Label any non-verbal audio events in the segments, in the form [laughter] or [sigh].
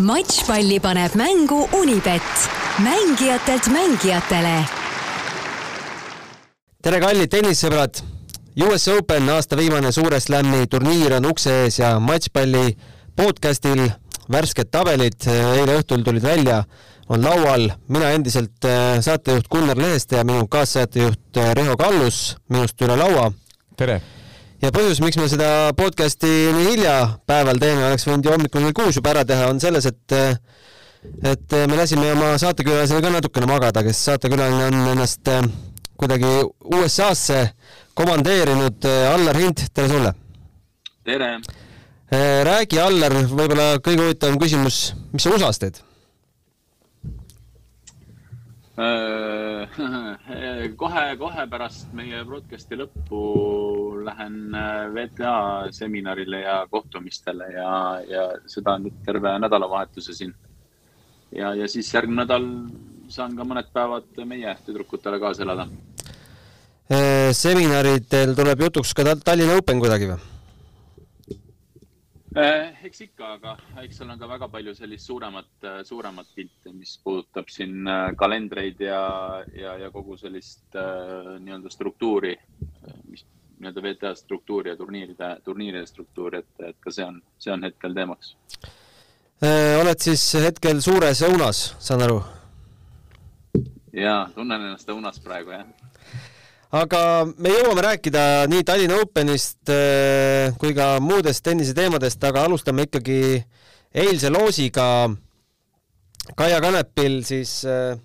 matšpalli paneb mängu Unibet, mängijatelt mängijatele. tere, kallid tennissõbrad. US Open aasta viimane Suure Slami turniir on ukse ees ja matšpalli podcastil värsked tabelid eile õhtul tulid välja, on laual mina endiselt äh, saatejuht Gunnar Leheste ja minu kaassaatejuht äh, Riho Kallus minust üle laua. tere ja põhjus, miks me seda podcasti nii hilja päeval teeme, oleks võinud ju hommikul kell kuus juba ära teha, on selles, et et me lasime oma saatekülalisele ka natukene magada, kes saatekülaline on ennast kuidagi USA-sse komandeerinud. Allar Hind, tere sulle! tere! räägi, Allar, võib-olla kõige huvitavam küsimus, mis sa USA-s teed? [laughs] kohe-kohe pärast meie broadcasti lõppu lähen äh, VTA seminarile ja kohtumistele ja, ja seda nüüd terve nädalavahetuse siin. ja, ja siis järgmine nädal saan ka mõned päevad meie tüdrukutele kaasa elada. Äh, seminaridel tuleb jutuks ka Tallinna Open kuidagi või? Eh, eks ikka, aga eks seal on ka väga palju sellist suuremat, suuremat pilti, mis puudutab siin kalendreid ja, ja, ja kogu sellist nii-öelda struktuuri, nii-öelda VTA struktuuri ja turniiride, turniiride struktuuri, et, et ka see on, see on hetkel teemaks. oled siis hetkel suures õunas, saan aru? ja, tunnen ennast õunas praegu, jah aga me jõuame rääkida nii Tallinna Openist äh, kui ka muudest tenniseteemadest, aga alustame ikkagi eilse loosiga. Kaia Kanepil siis äh,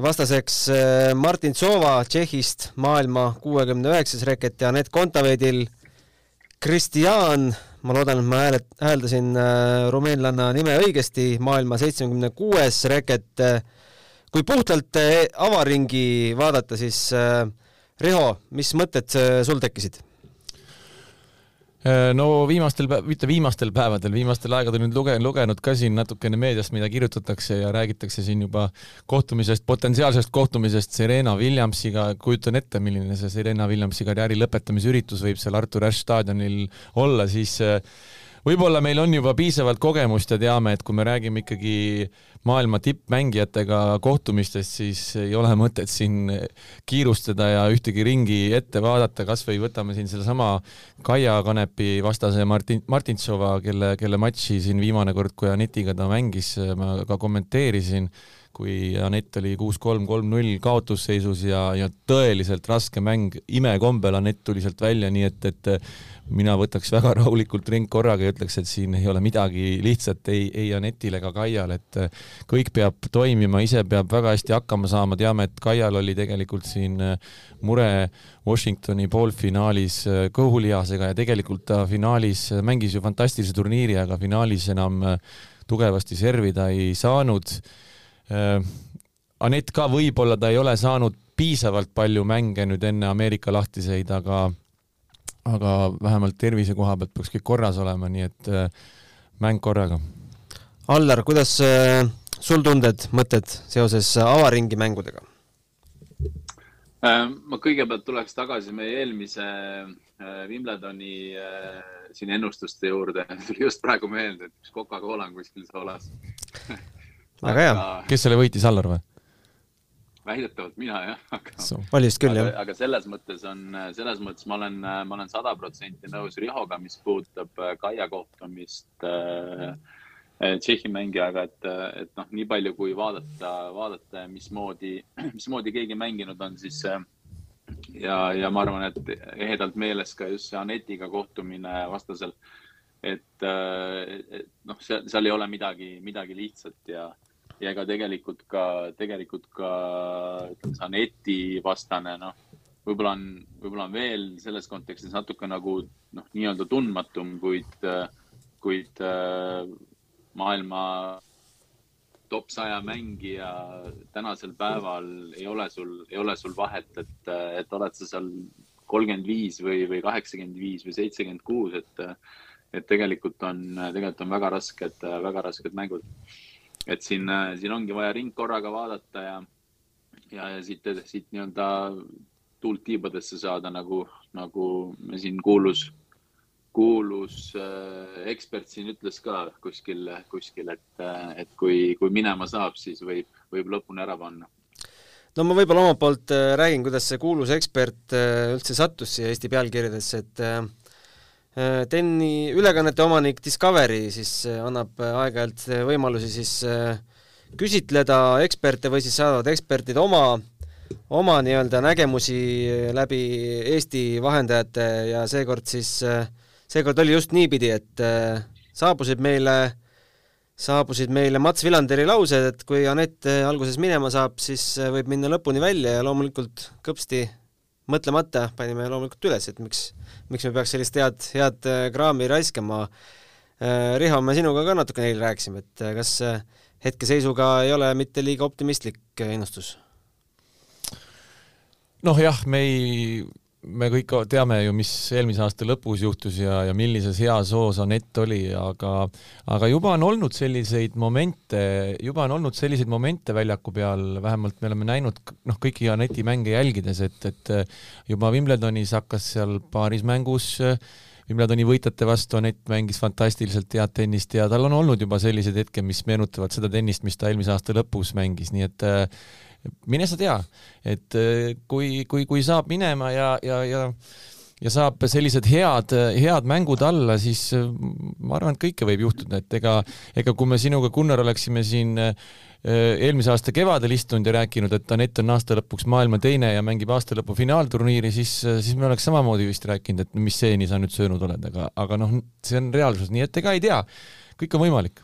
vastaseks äh, Martin Sova Tšehhist, maailma kuuekümne üheksas reket ja Anett Kontaveidil Kristjan, ma loodan, et ma hääle, hääldasin rumeenlanna nime õigesti, maailma seitsmekümne kuues reket. kui puhtalt avaringi vaadata, siis äh, Riho, mis mõtted äh, sul tekkisid? Äh, no viimastel, mitte viimastel päevadel, viimastel aegadel nüüd lugen, lugenud ka siin natukene meediast, mida kirjutatakse ja räägitakse siin juba kohtumisest, potentsiaalsest kohtumisest Serena Williamsiga, kujutan ette, milline see Serena Williamsi karjääri lõpetamise üritus võib seal Artur Ashe staadionil olla, siis äh, võib-olla meil on juba piisavalt kogemust ja teame, et kui me räägime ikkagi maailma tippmängijatega kohtumistest, siis ei ole mõtet siin kiirustada ja ühtegi ringi ette vaadata, kas või võtame siin sedasama Kaia Kanepi vastase Martin, Martintsova, kelle, kelle matši siin viimane kord, kui Anetiga ta mängis, ma ka kommenteerisin kui Anett oli kuus-kolm, kolm-null kaotusseisus ja, ja tõeliselt raske mäng, imekombel Anett tuli sealt välja, nii et, et mina võtaks väga [laughs] rahulikult ring korraga ja ütleks, et siin ei ole midagi lihtsat ei, ei Anetil ega Kaial, et kõik peab toimima, ise peab väga hästi hakkama saama, teame, et Kaial oli tegelikult siin mure Washingtoni poolfinaalis kõhulihasega ja tegelikult ta finaalis mängis ju fantastilise turniiri, aga finaalis enam tugevasti servida ei saanud. Äh, Anett ka võib-olla ta ei ole saanud piisavalt palju mänge nüüd enne Ameerika lahtiseid, aga aga vähemalt tervise koha pealt peaks kõik korras olema, nii et äh, mäng korraga. Allar, kuidas äh, sul tunded, mõtted seoses avaringi mängudega? ma kõigepealt tuleks tagasi meie eelmise Wimbledoni siin ennustuste juurde, [laughs] tuli just praegu meelde, et üks Coca-Cola on kuskil soolas väga hea. kes selle võitis, Allar või? Väidetavalt mina jah, [laughs] aga. vist küll jah. aga selles mõttes on, selles mõttes ma olen, ma olen sada protsenti nõus Rihoga, mis puudutab äh, Kaia kohtumist äh, äh, Tšehhi mängijaga, et, et noh, nii palju kui vaadata, vaadata, mismoodi, [clears throat] mismoodi keegi mänginud on, siis äh, ja, ja ma arvan, et ehedalt meeles ka just see Anetiga kohtumine vastasel, et, et noh, seal, seal ei ole midagi, midagi lihtsat ja ja ega tegelikult ka, tegelikult ka ütleme, see Aneti vastane, noh, võib-olla on, võib-olla on veel selles kontekstis natuke nagu noh, nii-öelda tundmatum, kuid, kuid maailma top saja mängija tänasel päeval ei ole sul, ei ole sul vahet, et, et oled sa seal kolmkümmend viis või, või kaheksakümmend viis või seitsekümmend kuus, et, et tegelikult on, tegelikult on väga rasked, väga rasked mängud et siin, äh, siin ongi vaja ring korraga vaadata ja, ja, ja siit, siit nii-öelda tuult tiibadesse saada, nagu, nagu siin kuulus, kuulus äh, ekspert siin ütles ka kuskil, kuskil, et, et kui, kui minema saab, siis võib, võib lõpuni ära panna. no ma võib-olla omalt poolt räägin, kuidas see kuulus ekspert üldse sattus siia Eesti pealkirjadesse, et TEN-i ülekannete omanik Discovery siis annab aeg-ajalt võimalusi siis küsitleda eksperte või siis saadavad eksperdid oma oma nii-öelda nägemusi läbi Eesti vahendajate ja seekord siis, seekord oli just niipidi, et äh, saabusid meile, saabusid meile Mats Vilanderi laused, et kui Anett alguses minema saab, siis äh, võib minna lõpuni välja ja loomulikult kõpsti mõtlemata panime loomulikult üles, et miks, miks me peaks sellist head, head äh, kraami raiskama. Riho, me sinuga ka natukene eile rääkisime, et kas hetkeseisuga ei ole mitte liiga optimistlik ennustus? noh jah, me ei, me kõik teame ju, mis eelmise aasta lõpus juhtus ja, ja millises heas hoos Anett oli, aga, aga juba on olnud selliseid momente, juba on olnud selliseid momente väljaku peal, vähemalt me oleme näinud noh, kõiki Aneti mänge jälgides, et, et juba Wimbledonis hakkas seal paaris mängus Wimbledoni võitjate vastu Anett mängis fantastiliselt head tennist ja tal on olnud juba selliseid hetke, mis meenutavad seda tennist, mis ta eelmise aasta lõpus mängis, nii et mine sa tea, et äh, kui, kui, kui saab minema ja, ja, ja ja saab sellised head, head mängud alla, siis äh, ma arvan, et kõike võib juhtuda, et ega, ega kui me sinuga, Gunnar, oleksime siin äh, eelmise aasta kevadel istunud ja rääkinud, et Anett on aasta lõpuks maailma teine ja mängib aasta lõpu finaalturniiri, siis, siis me oleks samamoodi vist rääkinud, et mis seeni sa nüüd söönud oled, aga, aga noh, see on reaalsus, nii et ega ei tea, kõik on võimalik.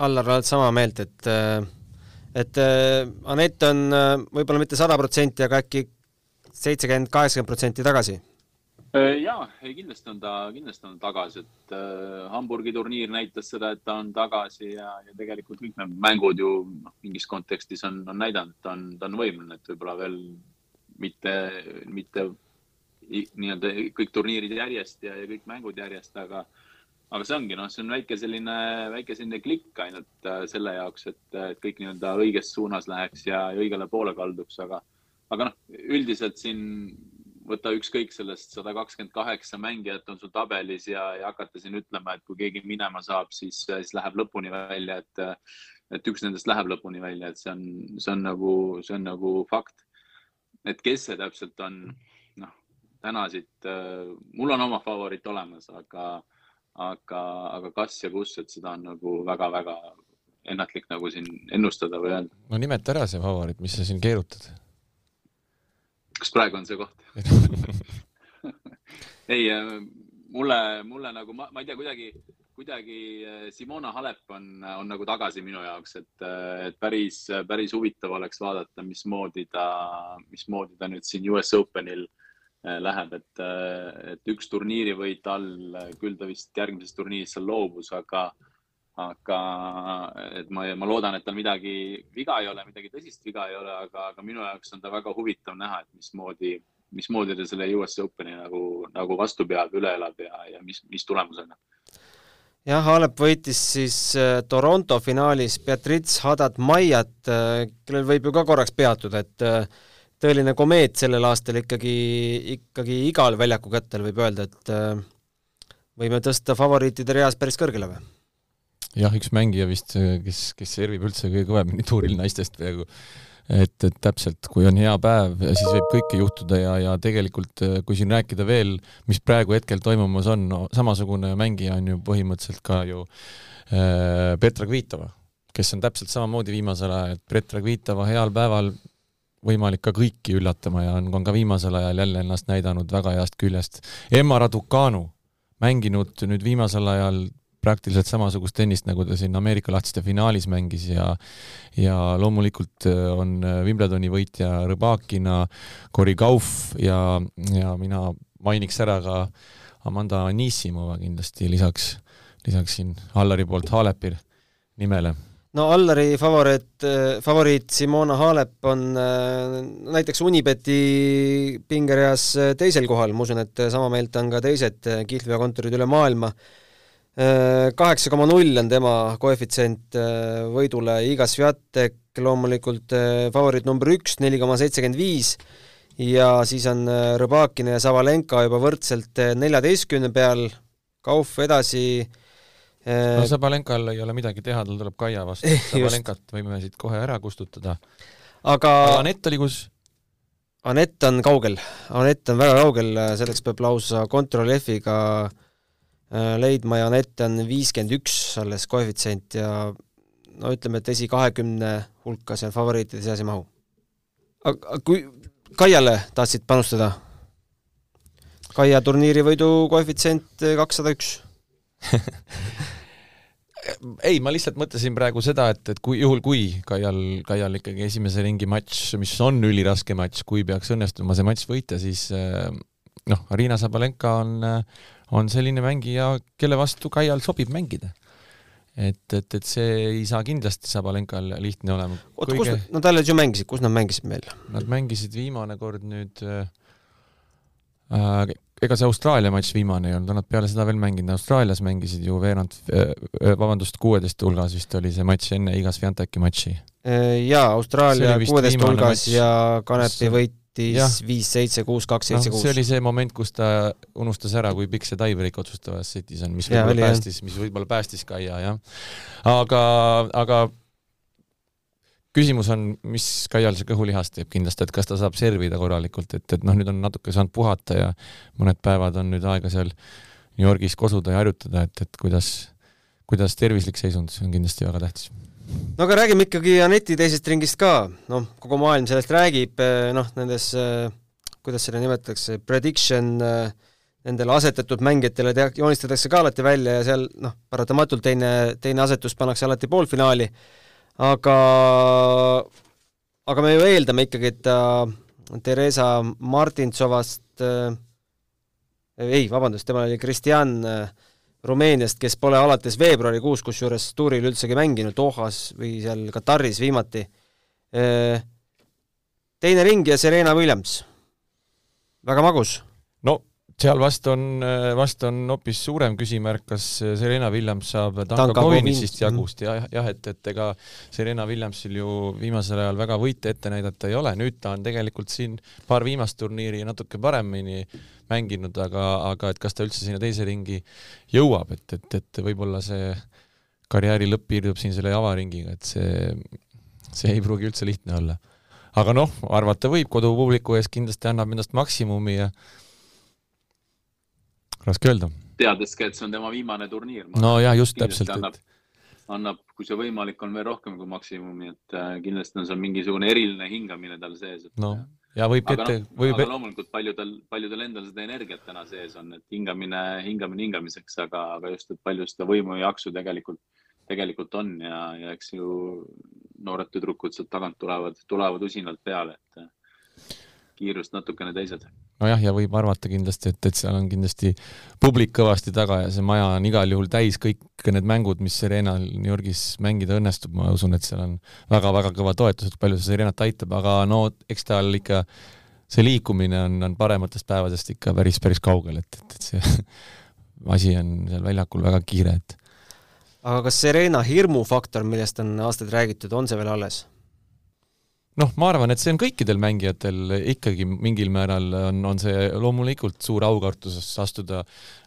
Allar, oled sama meelt, et äh et äh, Anett on äh, võib-olla mitte sada protsenti, aga äkki seitsekümmend, kaheksakümmend protsenti tagasi? Äh, ei kindlasti on ta, kindlasti on tagasi, et äh, Hamburgi turniir näitas seda, et ta on tagasi ja, ja tegelikult kõik need mängud ju noh, mingis kontekstis on, on näidanud, et ta on, ta on võimeline, et võib-olla veel mitte, mitte nii-öelda kõik turniirid järjest ja, ja kõik mängud järjest, aga aga see ongi, noh, see on väike selline, väike selline klikk ainult äh, selle jaoks, et, et kõik nii-öelda õiges suunas läheks ja, ja õigele poole kalduks, aga, aga noh, üldiselt siin võta ükskõik sellest sada kakskümmend kaheksa mängijat on sul tabelis ja, ja hakata siin ütlema, et kui keegi minema saab, siis, siis läheb lõpuni välja, et, et üks nendest läheb lõpuni välja, et see on, see on nagu, see on nagu fakt. et kes see täpselt on, noh, täna siit äh,, mul on oma favoriit olemas, aga aga, aga kas ja kus, et seda on nagu väga-väga ennatlik nagu siin ennustada või öelda. no nimeta ära see favoriit, mis sa siin keerutad. kas praegu on see koht [laughs] ei, äh, mulle, mulle nagu ma, ma ei tea, kuidagi, kuidagi äh, Simona Halep on, on nagu tagasi minu jaoks, et, äh, et päris, päris huvitav oleks vaadata, mismoodi ta, mismoodi ta nüüd siin US Openil äh, Äh, läheb, et, äh, et üks turniirivõit all, äh, küll ta vist järgmises turniiris seal loobus, aga, aga et ma, ma loodan, et tal midagi viga ei ole, midagi tõsist viga ei ole, aga, aga minu jaoks on ta väga huvitav näha, et mismoodi, mismoodi ta selle US Openi nagu, nagu vastu peab, üle elab ja, ja mis, mis tulemusena jah, Halep võitis siis Toronto finaalis Beatrice Haddad-Maiat, kellel võib ju ka korraks peatuda, et tõeline komeet sellel aastal ikkagi, ikkagi igal väljaku kätel võib öelda, et äh, võime tõsta favoriitide reas päris kõrgele või? jah, üks mängija vist, kes, kes servib üldse kõige kõvemini tuuril naistest peaaegu. et, et täpselt, kui on hea päev, siis võib kõike juhtuda ja, ja tegelikult kui siin rääkida veel, mis praegu hetkel toimumas on, no samasugune mängija on ju põhimõtteliselt ka ju äh, Petra Kvitova, kes on täpselt samamoodi viimasel ajal, et Petra Kvitova heal päeval võimalik ka kõiki üllatama ja on, on ka viimasel ajal jälle ennast näidanud väga heast küljest. Emma Raducanu mänginud nüüd viimasel ajal praktiliselt samasugust tennist, nagu ta siin Ameerika lahtiste finaalis mängis ja ja loomulikult äh, on äh, Wimbledoni võitja Rõbakina, Cory Gauff ja, ja mina mainiks ära ka Amanda Anissimova kindlasti lisaks, lisaks siin Allari poolt Halepi nimele no Allari favoriit, favoriit Simona Halep on äh, näiteks Unibeti pingereas äh, teisel kohal, ma usun, et sama meelt on ka teised äh, kihlveokontorid üle maailma. kaheksa koma null on tema koefitsient võidule, Iga Sviatek loomulikult favoriit number üks, neli koma seitsekümmend viis, ja siis on Rõbakina ja Savalenka juba võrdselt neljateistkümne peal, Kauf edasi no Sabalenkal ei ole midagi teha, tal tuleb Kaia vastu. [laughs] Sabalenkat võime siit kohe ära kustutada. aga Anett oli kus? Anett on kaugel, Anett on väga kaugel, selleks peab lausa Ctrl F-iga äh, leidma ja Anett on viiskümmend üks alles koefitsient ja no ütleme, et esi kahekümne hulka seal favoriitide seas ei mahu. aga kui Kaiale tahtsid panustada? Kaia turniiri võidu koefitsient kakssada üks [laughs] ei, ma lihtsalt mõtlesin praegu seda, et, et kui juhul, kui Kaial, Kaial ikkagi esimese ringi matš, mis on üliraske matš, kui peaks õnnestuma see matš võita, siis eh, noh, Arina Sabalenka on, eh, on selline mängija, kelle vastu Kaial sobib mängida. et, et, et see ei saa kindlasti Sabalenkal lihtne olema. oota Kõige..., kus nad, nad alles ju mängisid, kus nad mängisid meil? Nad mängisid viimane kord nüüd äh, ega see Austraalia matš viimane ei olnud, nad peale seda veel mänginud, Austraalias mängisid ju veerand, äh, äh, vabandust, kuueteist hulgas vist oli see matš enne igas Fianteki matši. Äh, jaa, Austraalia kuueteist hulgas matš. ja Kanepi võitis viis-seitse, kuus-kaks, seitse-kuus. see oli see moment, kus ta unustas ära, kui pikk see tiebreak otsustavas setis on, mis võib-olla päästis, mis võib-olla päästis Kaia, jah. aga, aga küsimus on, mis Kaial see kõhulihas teeb kindlasti, et kas ta saab servida korralikult, et, et noh, nüüd on natuke saanud puhata ja mõned päevad on nüüd aega seal New Yorgis kosuda ja harjutada, et, et kuidas, kuidas tervislik seisund, see on kindlasti väga tähtis. no aga räägime ikkagi Aneti teisest ringist ka, noh, kogu maailm sellest räägib, eh, noh, nendes, eh, kuidas seda nimetatakse, prediction eh, nendele asetatud mängijatele tea-, joonistatakse ka alati välja ja seal noh, paratamatult teine, teine asetus pannakse alati poolfinaali aga, aga me ju eeldame ikkagi, et ta Theresa Martintsovast äh, ei, vabandust, temal oli Kristjan äh, Rumeeniast, kes pole alates veebruarikuus kusjuures tuuril üldsegi mänginud, Dohas või seal Kataris viimati äh,. teine ring ja Serena Williams, väga magus. no seal vast on, vast on hoopis suurem küsimärk, kas Serena Williams saab Danka Kovinisist jagust. Ja jah, et, et ega Serena Williamsil ju viimasel ajal väga võite ette näidata ei ole, nüüd ta on tegelikult siin paar viimast turniiri natuke paremini mänginud, aga, aga et kas ta üldse sinna teise ringi jõuab, et, et, et võib-olla see karjääri lõpp piirdub siin selle avaringiga, et see, see ei pruugi üldse lihtne olla. aga noh, arvata võib, kodupubliku ees kindlasti annab endast maksimumi ja raske öelda. teades ka, et see on tema viimane turniir. no ja just täpselt. annab annab, kui see võimalik on, veel rohkem kui maksimumi, et äh, kindlasti on seal mingisugune eriline hingamine tal sees. no ja võib aga ette no,, võib. aga loomulikult paljudel, paljudel endal seda energiat täna sees on, et hingamine, hingamine hingamiseks, aga, aga just, et palju seda võimu ja jaksu tegelikult, tegelikult on ja, ja eks ju noored tüdrukud sealt tagant tulevad, tulevad usinalt peale, et kiirust natukene teised. Nojah, ja võib arvata kindlasti, et, et seal on kindlasti publik kõvasti taga ja see maja on igal juhul täis kõik need mängud, mis Serenal New Yorgis mängida õnnestub, ma usun, et seal on väga-väga kõva toetus, et palju see Serenat aitab, aga no eks tal ikka see liikumine on, on parematest päevadest ikka päris, päris kaugel, et, et, et see [laughs] asi on seal väljakul väga kiire, et aga kas Serena hirmufaktor, millest on aastaid räägitud, on see veel alles? Noh, ma arvan, et see on kõikidel mängijatel ikkagi mingil määral on, on see loomulikult suur aukartus astuda,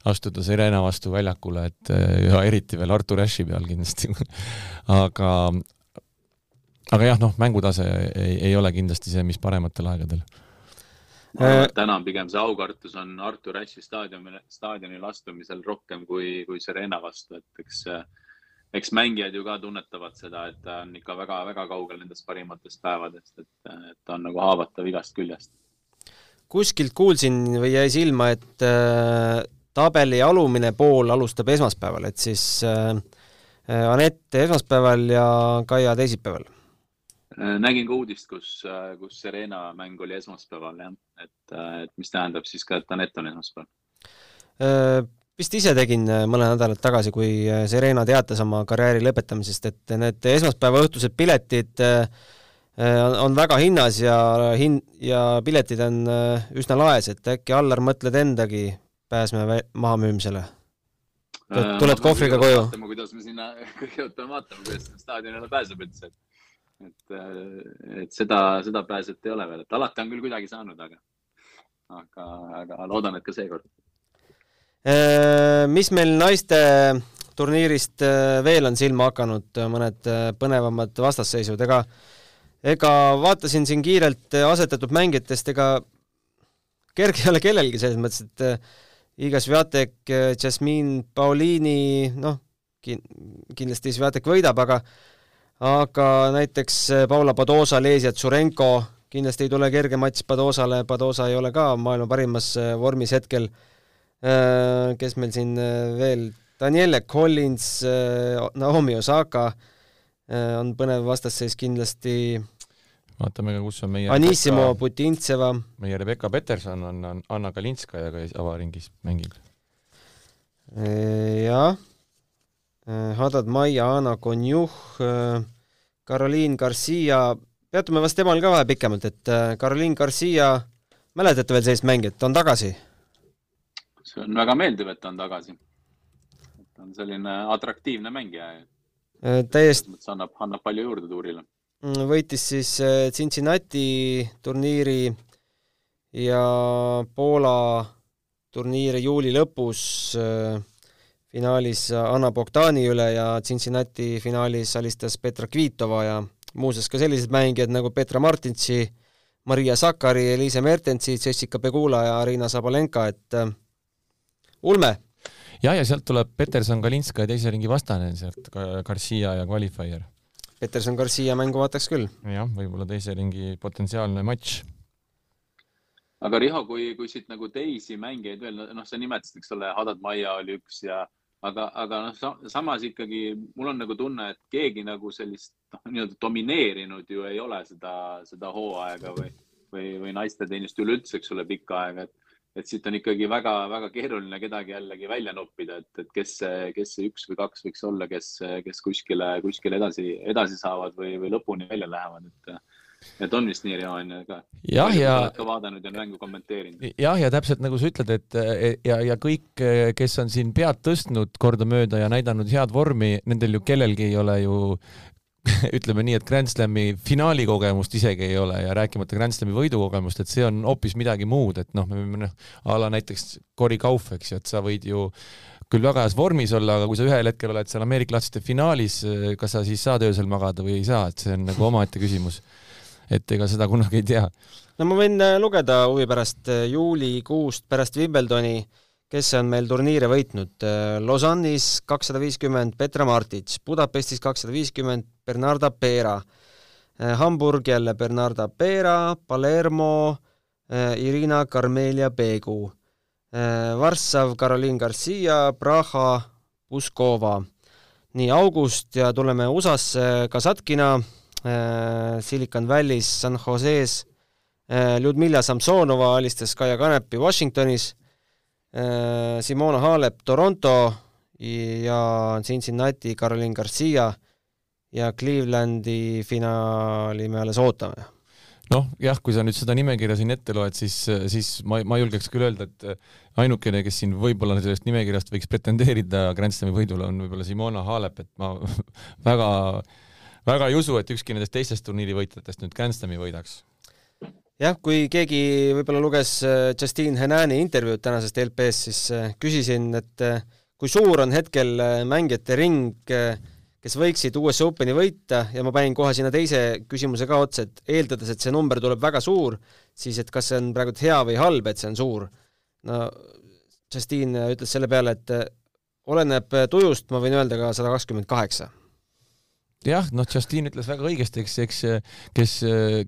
astuda Serena vastu väljakule, et ja eriti veel Artur Ashe peal kindlasti. [laughs] Aga, aga jah, noh, mängutase ei, ei ole kindlasti see, mis parematel aegadel. Ma arvan, et täna on pigem see aukartus on Artur Ashe'i staadionil, staadionil astumisel rohkem kui, kui Serena vastu, et eks äh, eks mängijad ju ka tunnetavad seda, et ta on ikka väga-väga kaugel nendest parimatest päevadest, et, et ta on nagu haavatav igast küljest. kuskilt kuulsin või jäi silma, et äh, tabeli alumine pool alustab esmaspäeval, et siis äh, Anett esmaspäeval ja Kaia teisipäeval. Äh, nägin ka uudist, kus, äh, kus Serena mäng oli esmaspäeval jah, et, äh, et mis tähendab siis ka, et Anett on esmaspäeval vist ise tegin äh, mõne nädalat tagasi, kui äh, Serena teatas oma karjääri lõpetamisest, et need esmaspäeva õhtused piletid äh, on väga hinnas ja hin- ja piletid on üsna laes, et äkki Allar mõtled endagi pääsme mahamüümisele? tuled kohvriga koju? vaatame, kuidas me sinna, [laughs] kõigepealt peame vaatama, kuidas staadionile pääseb üldse. et, et seda, seda pääset ei ole veel, et alati on küll kuidagi saanud, aga, aga, aga loodan, et ka seekord. Mis meil naiste turniirist veel on silma hakanud, mõned põnevamad vastasseisud, ega ega vaatasin siin kiirelt asetatud mängijatest, ega kerge ei ole kellelgi selles mõttes, et äh, Iga Sviatek, äh, Jasmin Paulini, noh, kin-, kindlasti Sviatek võidab, aga aga näiteks äh, Paula Padosa, Lesia Tšurenko, kindlasti ei tule kerge matš Padosale, Padosa ei ole ka maailma parimas vormis hetkel. Kes meil siin veel, Daniele Collins, Naomi Osaka, on põnev vastasseis kindlasti vaatame ka, kus on meie Anissimo Putintseva. meie Rebecca Peterson on, on Anna Kalinskajaga avaringis mängib. jah, Hadad Maia, Anna Konjuh, Caroline Garcia, peatume vast temal ka vähe pikemalt, et Caroline Garcia, mäletate veel sellist mängijat, on tagasi? See on väga meeldiv, et ta on tagasi. ta on selline atraktiivne mängija. täiesti. annab, annab palju juurde tuurile Mm, võitis siis äh, Cincinnati turniiri ja Poola turniiri juuli lõpus äh, finaalis Anna Bogdani üle ja Cincinnati finaalis alistas Petra Kvitova ja muuseas ka sellised mängijad nagu Petra Martinsi, Maria Sakari, Eliise Mertensi, Jessica Pegula ja Arina Sabalenka, et äh, ulme. jah, ja sealt tuleb Peterson Kalinska ja teise ringi vastane sealt, Garcia ja Qualifier Peterson Garcia mängu vaataks küll. jah, võib-olla teise ringi potentsiaalne matš. aga Riho, kui, kui siit nagu teisi mängijaid veel, noh, sa nimetasid, eks ole, Hadad Maia oli üks ja aga, aga noh, samas ikkagi mul on nagu tunne, et keegi nagu sellist noh, nii-öelda domineerinud ju ei ole seda, seda hooaega või, või, või naisteteenist üleüldse, eks ole, pikka aega, et et siit on ikkagi väga-väga keeruline kedagi jällegi välja noppida, et, et kes kes see üks või kaks võiks olla, kes, kes kuskile, kuskile edasi, edasi saavad või, või lõpuni välja lähevad, et et on vist nii, ju ka? jah, ja. ka vaadanud ja mängu kommenteerinud. jah, ja täpselt nagu sa ütled, et ja, ja kõik, kes on siin pead tõstnud kordamööda ja näidanud head vormi, nendel ju kellelgi ei ole ju [laughs] ütleme nii, et Grand Slami finaali kogemust isegi ei ole ja rääkimata Grand Slami võidukogemust, et see on hoopis midagi muud, et noh, me võime noh, a la näiteks Cory Kauf, eks ju, et sa võid ju küll väga heas vormis olla, aga kui sa ühel hetkel oled seal Ameerika lahtsite finaalis, kas sa siis saad öösel magada või ei saa, et see on nagu omaette küsimus. et ega seda kunagi ei tea. no ma võin äh, lugeda huvi pärast äh, juulikuust pärast Wimbledoni kes on meil turniire võitnud. Äh, Lausanne'is kakssada viiskümmend Petra Martic, Budapestis kakssada viiskümmend Bernarda Pera, äh, Hamburg jälle Bernarda Pera, Palermo äh, Irina Karmelia Begu, Varssav Caroline Garcia, Praha Puskova. nii, august ja tuleme USA-sse Kasatkina, Silicon Valley's, San Jose's, Ljudmilla Samsonova alistas Kaia Kanepi Washingtonis. Simona Halep Toronto ja Cincinnati Caroline Garcia ja Clevelandi finaali me alles ootame. noh, jah, kui sa nüüd seda nimekirja siin ette loed, siis, siis ma, ma julgeks küll öelda, et ainukene, kes siin võib-olla sellest nimekirjast võiks pretendeerida Grand Slami võidule, on võib-olla Simona Halep, et ma [laughs] väga, väga ei usu, et ükski nendest teistest turniiri võitjatest nüüd Grand Slami võidaks jah, kui keegi võib-olla luges äh, Justine Henani intervjuud tänasest LP-st, siis äh, küsisin, et äh, kui suur on hetkel mängijate ring, kes võiksid US Openi võita ja ma panin kohe sinna teise küsimuse ka otsa, et eeldades, et see number tuleb väga suur, siis et kas see on praegu hea või halb, et see on suur. no Justine ütles selle peale, et oleneb tujust, ma võin öelda ka sada kakskümmend kaheksa jah, noh, Justin ütles väga õigesti, eks, eks kes,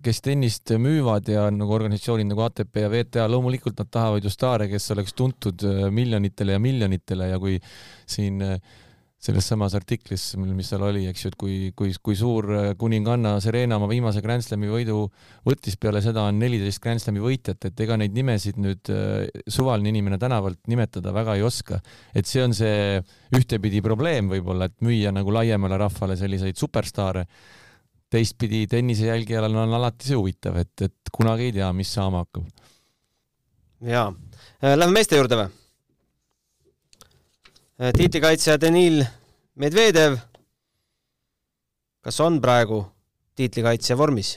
kes tennist müüvad ja nagu organisatsioonid nagu ATP ja WTA, loomulikult nad tahavad ju staare, kes oleks tuntud miljonitele ja miljonitele ja kui siin äh, selles samas artiklis, mis seal oli, eks ju, et kui, kui, kui suur äh, kuninganna Serena oma viimase Grand Slami võidu võttis, peale seda on neliteist Grand Slami võitjat, et ega neid nimesid nüüd äh, suvaline inimene tänavalt nimetada väga ei oska. et see on see ühtepidi probleem võib-olla, et müüa nagu laiemale rahvale selliseid superstaare. teistpidi tennise jälgijal on alati see huvitav, et, et kunagi ei tea, mis saama hakkab. jaa, äh, lähme meeste juurde või? Äh, tiitlikaitsja Denil Medvedev. kas on praegu tiitlikaitsja vormis?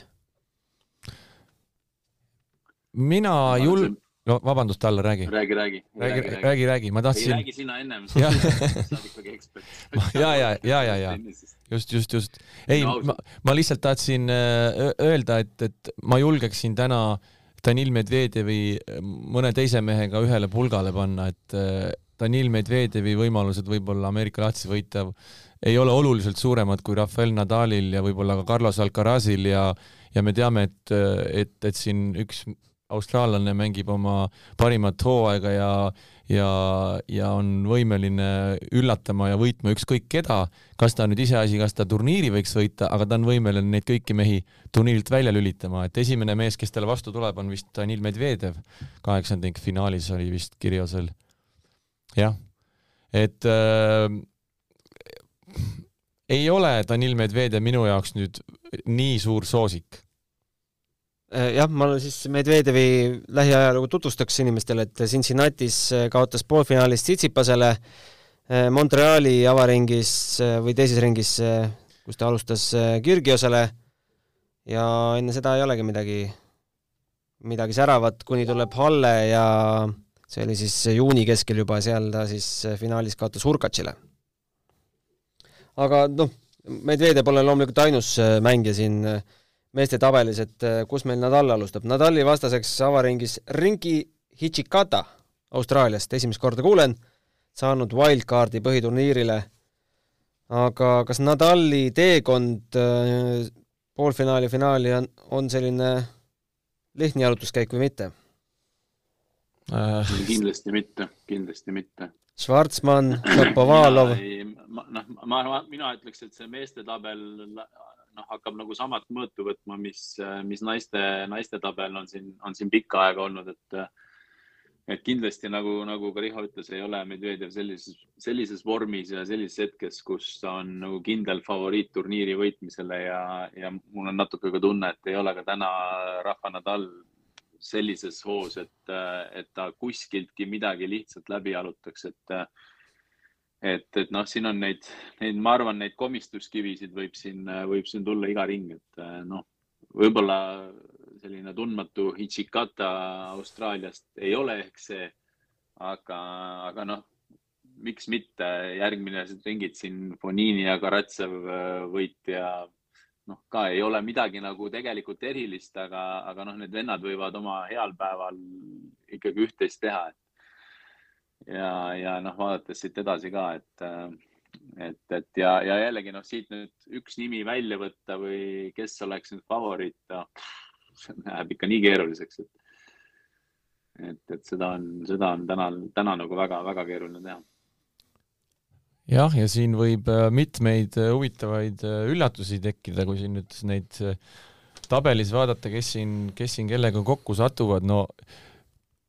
mina jul-, no vabandust, Talle, räägi. räägi, räägi. räägi, räägi, räägi, ma tahtsin. räägi sina ennem, [laughs] sa oled ikkagi ekspert. ja, ja, ja, ja, ja just, just, just. ei no,, ma, ma lihtsalt tahtsin äh, öelda, et, et ma julgeksin täna Danil Medvedjevi äh, mõne teise mehega ühele pulgale panna, et Danil Medvedjevi võimalused võib-olla Ameerika lahtisi võita ei ole oluliselt suuremad kui Rafael Nadalil ja võib-olla ka Carlos Alcarazil ja ja me teame, et, et, et siin üks austraallane mängib oma parimat hooaega ja ja, ja on võimeline üllatama ja võitma ükskõik keda, kas ta nüüd iseasi, kas ta turniiri võiks võita, aga ta on võimeline neid kõiki mehi turniirilt välja lülitama, et esimene mees, kes talle vastu tuleb, on vist Danil Medvedev, kaheksandikfinaalis oli vist Kirjosel. Jah, et äh, ei ole Danil Medvedev minu jaoks nüüd nii suur soosik. Äh, jah, ma siis Medvedjevi lähiajalugu tutvustaks inimestele, et Cincinnati's äh, kaotas poolfinaalis Tsitsipasele, äh, Montreali avaringis või teises ringis, kus ta alustas Kürgiosele ja enne seda ei olegi midagi, midagi säravat, kuni tuleb Halle ja see oli siis juuni keskel juba, seal ta siis finaalis kaotas Hurkacile. aga noh, Medvedjev pole loomulikult ainus mängija siin äh, meeste tabelis, et äh, kus meil Nadal alustab. Nadali vastaseks avaringis Rinki Hichikata Austraaliast, esimest korda kuulen, saanud wildcardi põhiturniirile. aga kas Nadali teekond äh, poolfinaali, finaali on, on selline lihtne jalutuskäik või mitte äh,? Kindlasti mitte, kindlasti mitte. Schwarzmann, [clears throat] Šapovalov. noh, ma, ma, mina ütleks, et see meeste tabel noh, hakkab nagu samat mõõtu võtma, mis, mis naiste, naiste tabel on siin, on siin pikka aega olnud, et et kindlasti nagu, nagu ka Riho ütles, ei ole Medvedjev sellises, sellises vormis ja sellises hetkes, kus ta on nagu kindel favoriit turniiri võitmisele ja, ja mul on natuke ka tunne, et ei ole ka täna Rafa Nadal sellises hoos, et, et ta kuskiltki midagi lihtsalt läbi jalutaks, et et, et noh, siin on neid, neid, ma arvan, neid komistuskivisid võib siin, võib siin tulla iga ring, et noh, võib-olla selline tundmatu Hichikata Austraaliast ei ole ehk see, aga, aga noh, miks mitte järgmine ringid siin Fonini ja Karatsev võitja, noh, ka ei ole midagi nagu tegelikult erilist, aga, aga noh, need vennad võivad oma heal päeval ikkagi üht-teist teha, ja, ja noh, vaadates siit edasi ka, et, et, et ja, ja jällegi noh, siit nüüd üks nimi välja võtta või kes oleks nüüd favoriit, noh, see läheb ikka nii keeruliseks, et et, et seda on, seda on täna, täna nagu väga-väga keeruline teha. Jah, ja siin võib äh, mitmeid äh, huvitavaid äh, üllatusi tekkida, kui siin nüüd neid tabelis vaadata, kes siin, kes siin kellega kokku satuvad, no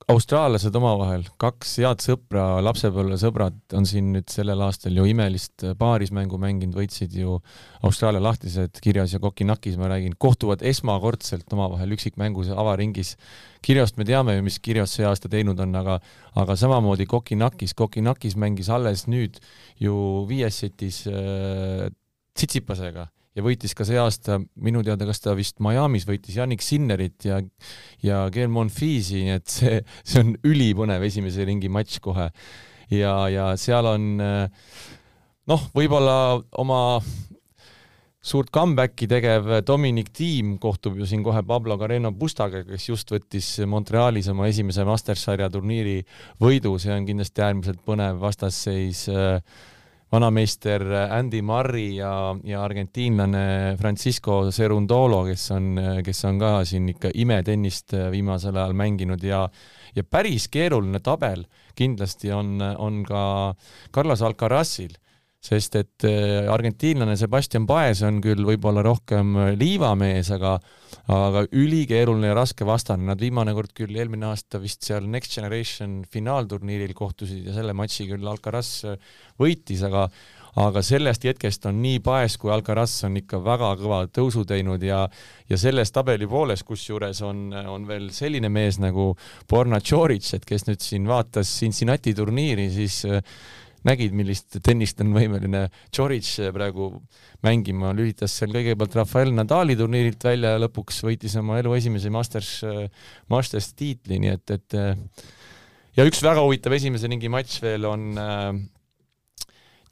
austraallased omavahel, kaks head sõpra, lapsepõlvesõbrad on siin nüüd sellel aastal ju imelist paarismängu mänginud, võitsid ju Austraalia lahtised Kirjas ja Kokinakis, ma räägin, kohtuvad esmakordselt omavahel üksikmängus avaringis. Kirjost me teame ju, mis Kirjos see aasta teinud on, aga aga samamoodi Kokinakis, Kokinakis mängis alles nüüd ju viies setis äh, Tsitsipasega ja võitis ka see aasta minu teada, kas ta vist Miami's võitis Yannick Sinnerit ja ja Gael Monfisi, nii et see, see on ülipõnev esimese ringi matš kohe. ja, ja seal on noh, võib-olla oma suurt comeback'i tegev Dominic Thiem kohtub ju siin kohe Pablo Carreno Bustaga, kes just võttis Montrealis oma esimese Mastersarja turniiri võidu, see on kindlasti äärmiselt põnev vastasseis äh, vanameister Andy Murray ja, ja argentiinlane Francisco Cerundolo, kes on, kes on ka siin ikka imetennist viimasel ajal mänginud ja ja päris keeruline tabel kindlasti on, on ka Carlos Alcarazil sest et äh, argentiinlane Sebastian Paes on küll võib-olla rohkem äh, liivamees, aga aga ülikeeruline ja raske vastane, nad viimane kord küll eelmine aasta vist seal Next Generation finaalturniiril kohtusid ja selle matši küll Alcaraz äh, võitis, aga aga sellest hetkest on nii Paes kui Alcaraz on ikka väga kõva tõusu teinud ja ja selles tabeli pooles, kusjuures on, on veel selline mees nagu Borna Tšoric, et kes nüüd siin vaatas Cincinnati turniiri, siis nägid, millist tennist on võimeline Djoric praegu mängima, lülitas seal kõigepealt Rafael Nadali turniirilt välja ja lõpuks võitis oma elu esimese Masters, Masters tiitli, nii et, et ja üks väga huvitav esimese ringi matš veel on äh,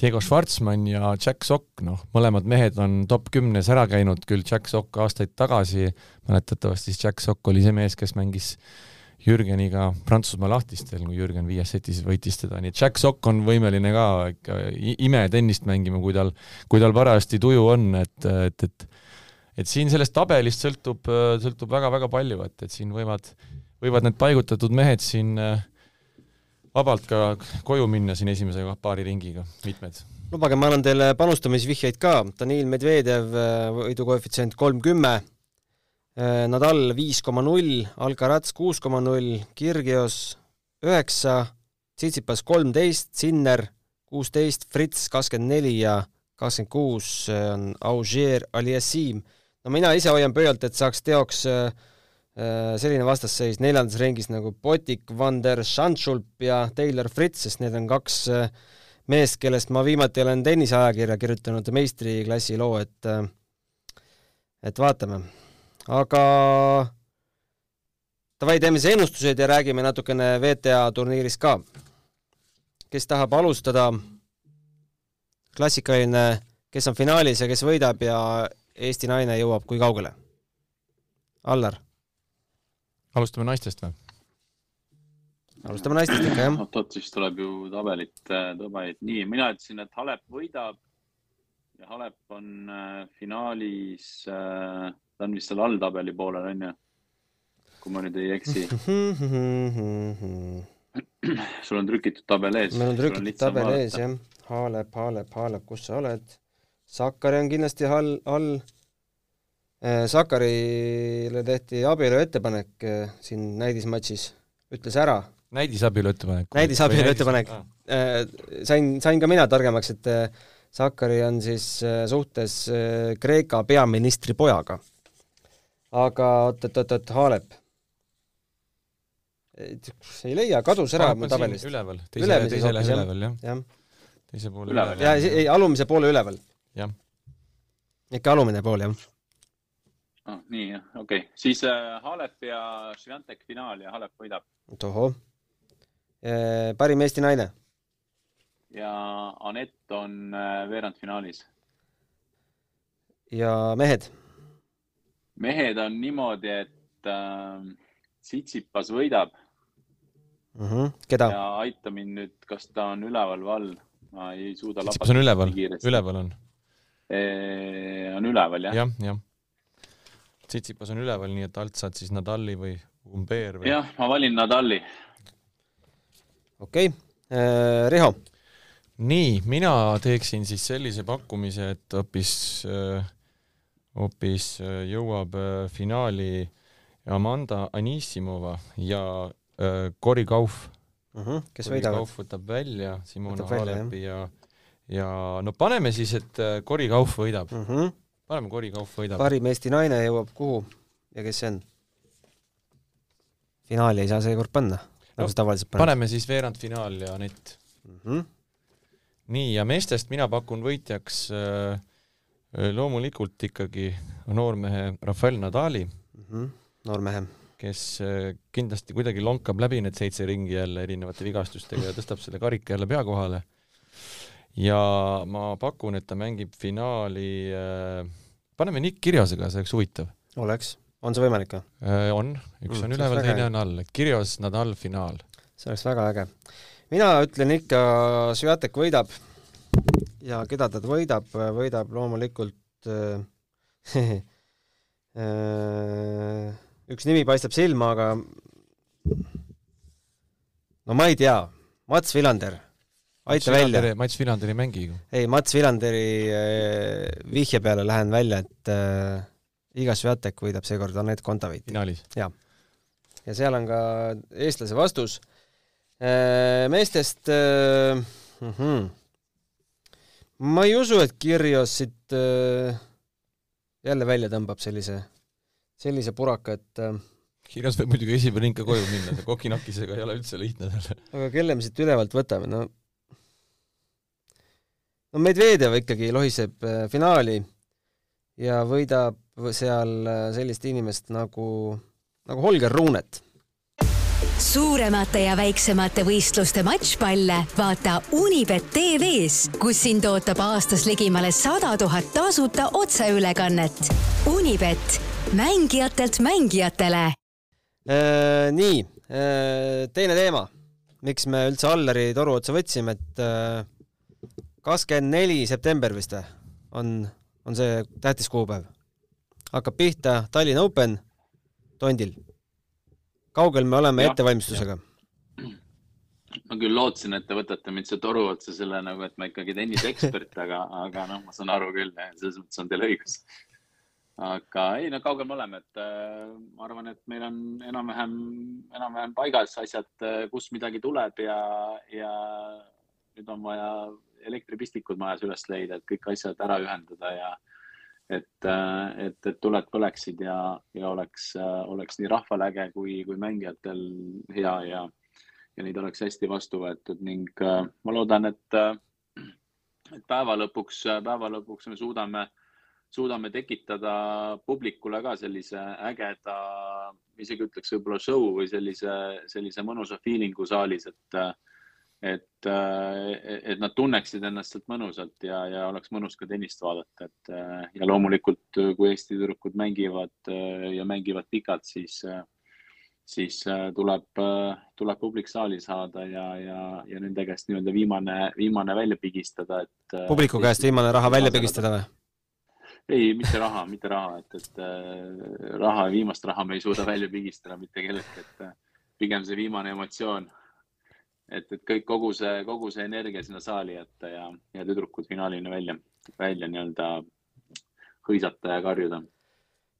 Diego Schwartzmann ja Jack Sock, noh, mõlemad mehed on top kümnes ära käinud, küll Jack Sock aastaid tagasi, mäletatavasti siis Jack Sock oli see mees, kes mängis Jürgeniga Prantsusmaa lahtistel, kui Jürgen viies setis võitis teda, nii et Jack Sock on võimeline ka ikka imetennist mängima, kui tal, kui tal parajasti tuju on, et, et, et et siin sellest tabelist sõltub, sõltub väga-väga palju, et, et siin võivad, võivad need paigutatud mehed siin vabalt ka koju minna siin esimese paari ringiga, mitmed. lubage, ma annan teile panustamisvihjeid ka, Danil Medvedev võidukoefitsient kolm kümme Äh, Nadal viis koma null, Alcaraz kuus koma null, Kirgios üheksa, Tsitsipas kolmteist, Sinner kuusteist, Fritz kakskümmend neli ja kakskümmend kuus on Auger Aliassim. no mina ise hoian pöialt, et saaks teoks äh, äh, selline vastasseis neljandas ringis nagu Botik, Van der Schanschulp ja Taylor Fritz, sest need on kaks meest, kellest ma viimati olen tenniseajakirja kirjutanud meistriklassi loo, et et vaatame aga davai, teeme siis ennustused ja räägime natukene WTA turniirist ka. kes tahab alustada? klassikaline, kes on finaalis ja kes võidab ja Eesti naine jõuab kui kaugele? Allar. alustame naistest või? alustame naistest ikka, jah. oot-oot, siis tuleb ju tabelit, tabelit. nii, mina ütlesin, et Halep võidab ja Halep on äh, finaalis äh, ta on vist seal alltabeli poolel, on ju? kui ma nüüd ei eksi sul on trükitud tabel ees. meil on trükitud tabel vaadata. ees, jah. Haalep, Haalep, Haalep, kus sa oled? Sakari on kindlasti all, all. Äh, Sakarile tehti abielu ettepanek äh, siin näidismatšis, ütles ära. näidisabielu ettepanek? näidisabielu ettepanek. Äh, sain, sain ka mina targemaks, et Sakari on siis suhtes Kreeka peaministri pojaga aga oot-oot-oot, Haalep. ei leia, kadus ära mu tabelist. üleval, teise, teise lehe üleval, jah ja.. teise poole üleval. ja, ei, alumise poole üleval. jah. ikka alumine pool, jah ah,. nii, jah, okei okay., siis äh, Halep ja Švjantek finaal ja Halep võidab. tohoh e,. parim Eesti naine. ja Anett on äh, veerandfinaalis. ja mehed mehed on niimoodi, et äh, Tsitsipas võidab mm. -hmm. keda? ja aita mind nüüd, kas ta on üleval või all, ma ei suuda. Tsitsipas on üleval, üleval on e,. on üleval jah? jah, jah. Tsitsipas on üleval, nii et alt saad siis Nadali või Umber või? jah, ma valin Nadali. okei okay. äh,, Riho. nii, mina teeksin siis sellise pakkumise, et hoopis äh, hoopis äh, jõuab äh, finaali Amanda Anissimova ja äh, Cory Kauf uh. Mhm, -huh. kes võidavad? Kauf võtab välja Simona Halepi ja, ja no paneme siis, et Cory Kauf võidab uh. Mhm. -huh. paneme Cory Kauf võidab. parim Eesti naine jõuab kuhu ja kes see on? finaali ei saa seekord panna, nagu sa tavaliselt paned. paneme siis veerandfinaal ja Anett uh. Mhm. -huh. nii, ja meestest mina pakun võitjaks Äh, loomulikult ikkagi noormehe Rafael Nadali mm. -hmm. noormehe. kes äh, kindlasti kuidagi lonkab läbi need seitse ringi jälle erinevate vigastustega ja tõstab selle karika jälle pea kohale. ja ma pakun, et ta mängib finaali äh,, paneme Nick Kirjosega, see oleks huvitav. oleks, on see võimalik või äh,? on, üks mm, on üleval, teine on all, et Kirjos, Nadal, finaal. see oleks väga äge. mina ütlen ikka, Sviatek võidab ja keda ta võidab, võidab loomulikult äh, [laughs] äh, üks nimi paistab silma, aga no ma ei tea, Mats Villander, aita Mats välja. Mats Villander ei mängi ju. ei, Mats Villanderi äh, vihje peale lähen välja, et äh, Iga Sviatek võidab seekord Anett Kontaveiti. finaalis? jah. ja seal on ka eestlase vastus äh,. meestest äh, uh mhm. -huh ma ei usu, et Kirjos siit äh, jälle välja tõmbab sellise, sellise puraka, et äh, Kirjas võib muidugi esimene ring ka koju minna, kokinakisega ei ole üldse lihtne talle. aga kelle me siit ülevalt võtame, no no Medvedjev ikkagi lohiseb äh, finaali ja võidab seal äh, sellist inimest nagu, nagu Holger Ruunet. Suuremate ja väiksemate võistluste matšpalle vaata Unibet tv-s, kus sind ootab aastas ligimale sada tuhat tasuta otseülekannet. Unibet, mängijatelt mängijatele. Äh, nii, teine teema, miks me üldse Alleri toru otsa võtsime, et kakskümmend neli september vist või, on, on see tähtis kuupäev. hakkab pihta Tallinna Open Tondil. Kaugel me oleme ja, ettevalmistusega? ma küll lootsin, et te võtate mind siia toru otsa selle nagu, et ma ikkagi tenniseekspert, [laughs] aga, aga noh, ma saan aru küll, selles mõttes on teil õigus. aga ei, no kaugel me oleme, et äh, ma arvan, et meil on enam-vähem, enam-vähem paigas asjad, äh, kust midagi tuleb ja, ja nüüd on vaja elektripistikud majas üles leida, et kõik asjad ära ühendada ja et, et, et tuled põleksid ja, ja oleks, oleks nii rahval äge kui, kui mängijatel hea ja, ja neid oleks hästi vastu võetud ning ma loodan, et, et päeva lõpuks, päeva lõpuks me suudame, suudame tekitada publikule ka sellise ägeda, isegi ütleks võib-olla show või sellise, sellise mõnusa feeling'u saalis, et et, äh, et nad tunneksid ennast sealt mõnusalt ja, ja oleks mõnus ka tennist vaadata, et äh, ja loomulikult, kui Eesti tüdrukud mängivad äh, ja mängivad pikalt, siis, siis tuleb, tuleb publik saali saada ja, ja, ja nende käest nii-öelda viimane, viimane välja pigistada, et. publiku käest viimane raha välja pigistada või? ei, mitte raha, mitte raha, et, et raha, viimast raha me ei suuda välja pigistada mitte kelleltki, et pigem see viimane emotsioon et, et kõik, kogu see, kogu see energia sinna saali jätta ja, ja tüdrukud finaalini välja, välja nii-öelda hõisata ja karjuda.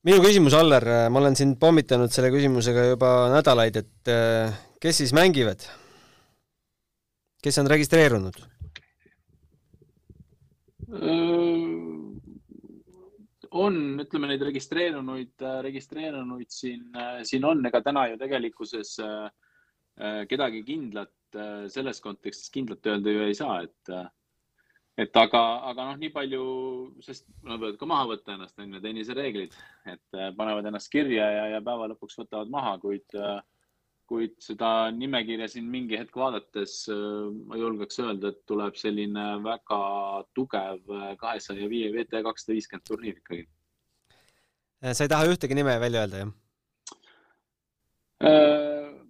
minu küsimus, Aller, ma olen sind pommitanud selle küsimusega juba nädalaid, et äh, kes siis mängivad? kes on registreerunud? on, ütleme neid registreerunuid, registreerunuid siin, siin on, ega täna ju tegelikkuses kedagi kindlat Äh, selles kontekstis kindlalt öelda ju ei saa, et, äh, et aga, aga noh, nii palju, sest nad võivad ka maha võtta ennast, on ju, tennisereeglid, et äh, panevad ennast kirja ja, ja päeva lõpuks võtavad maha, kuid, kuid seda nimekirja siin mingi hetk vaadates ma julgeks öelda, et tuleb selline väga tugev kahesaja viie VT kakssada viiskümmend turniir ikkagi. sa ei taha ühtegi nime välja öelda, jah?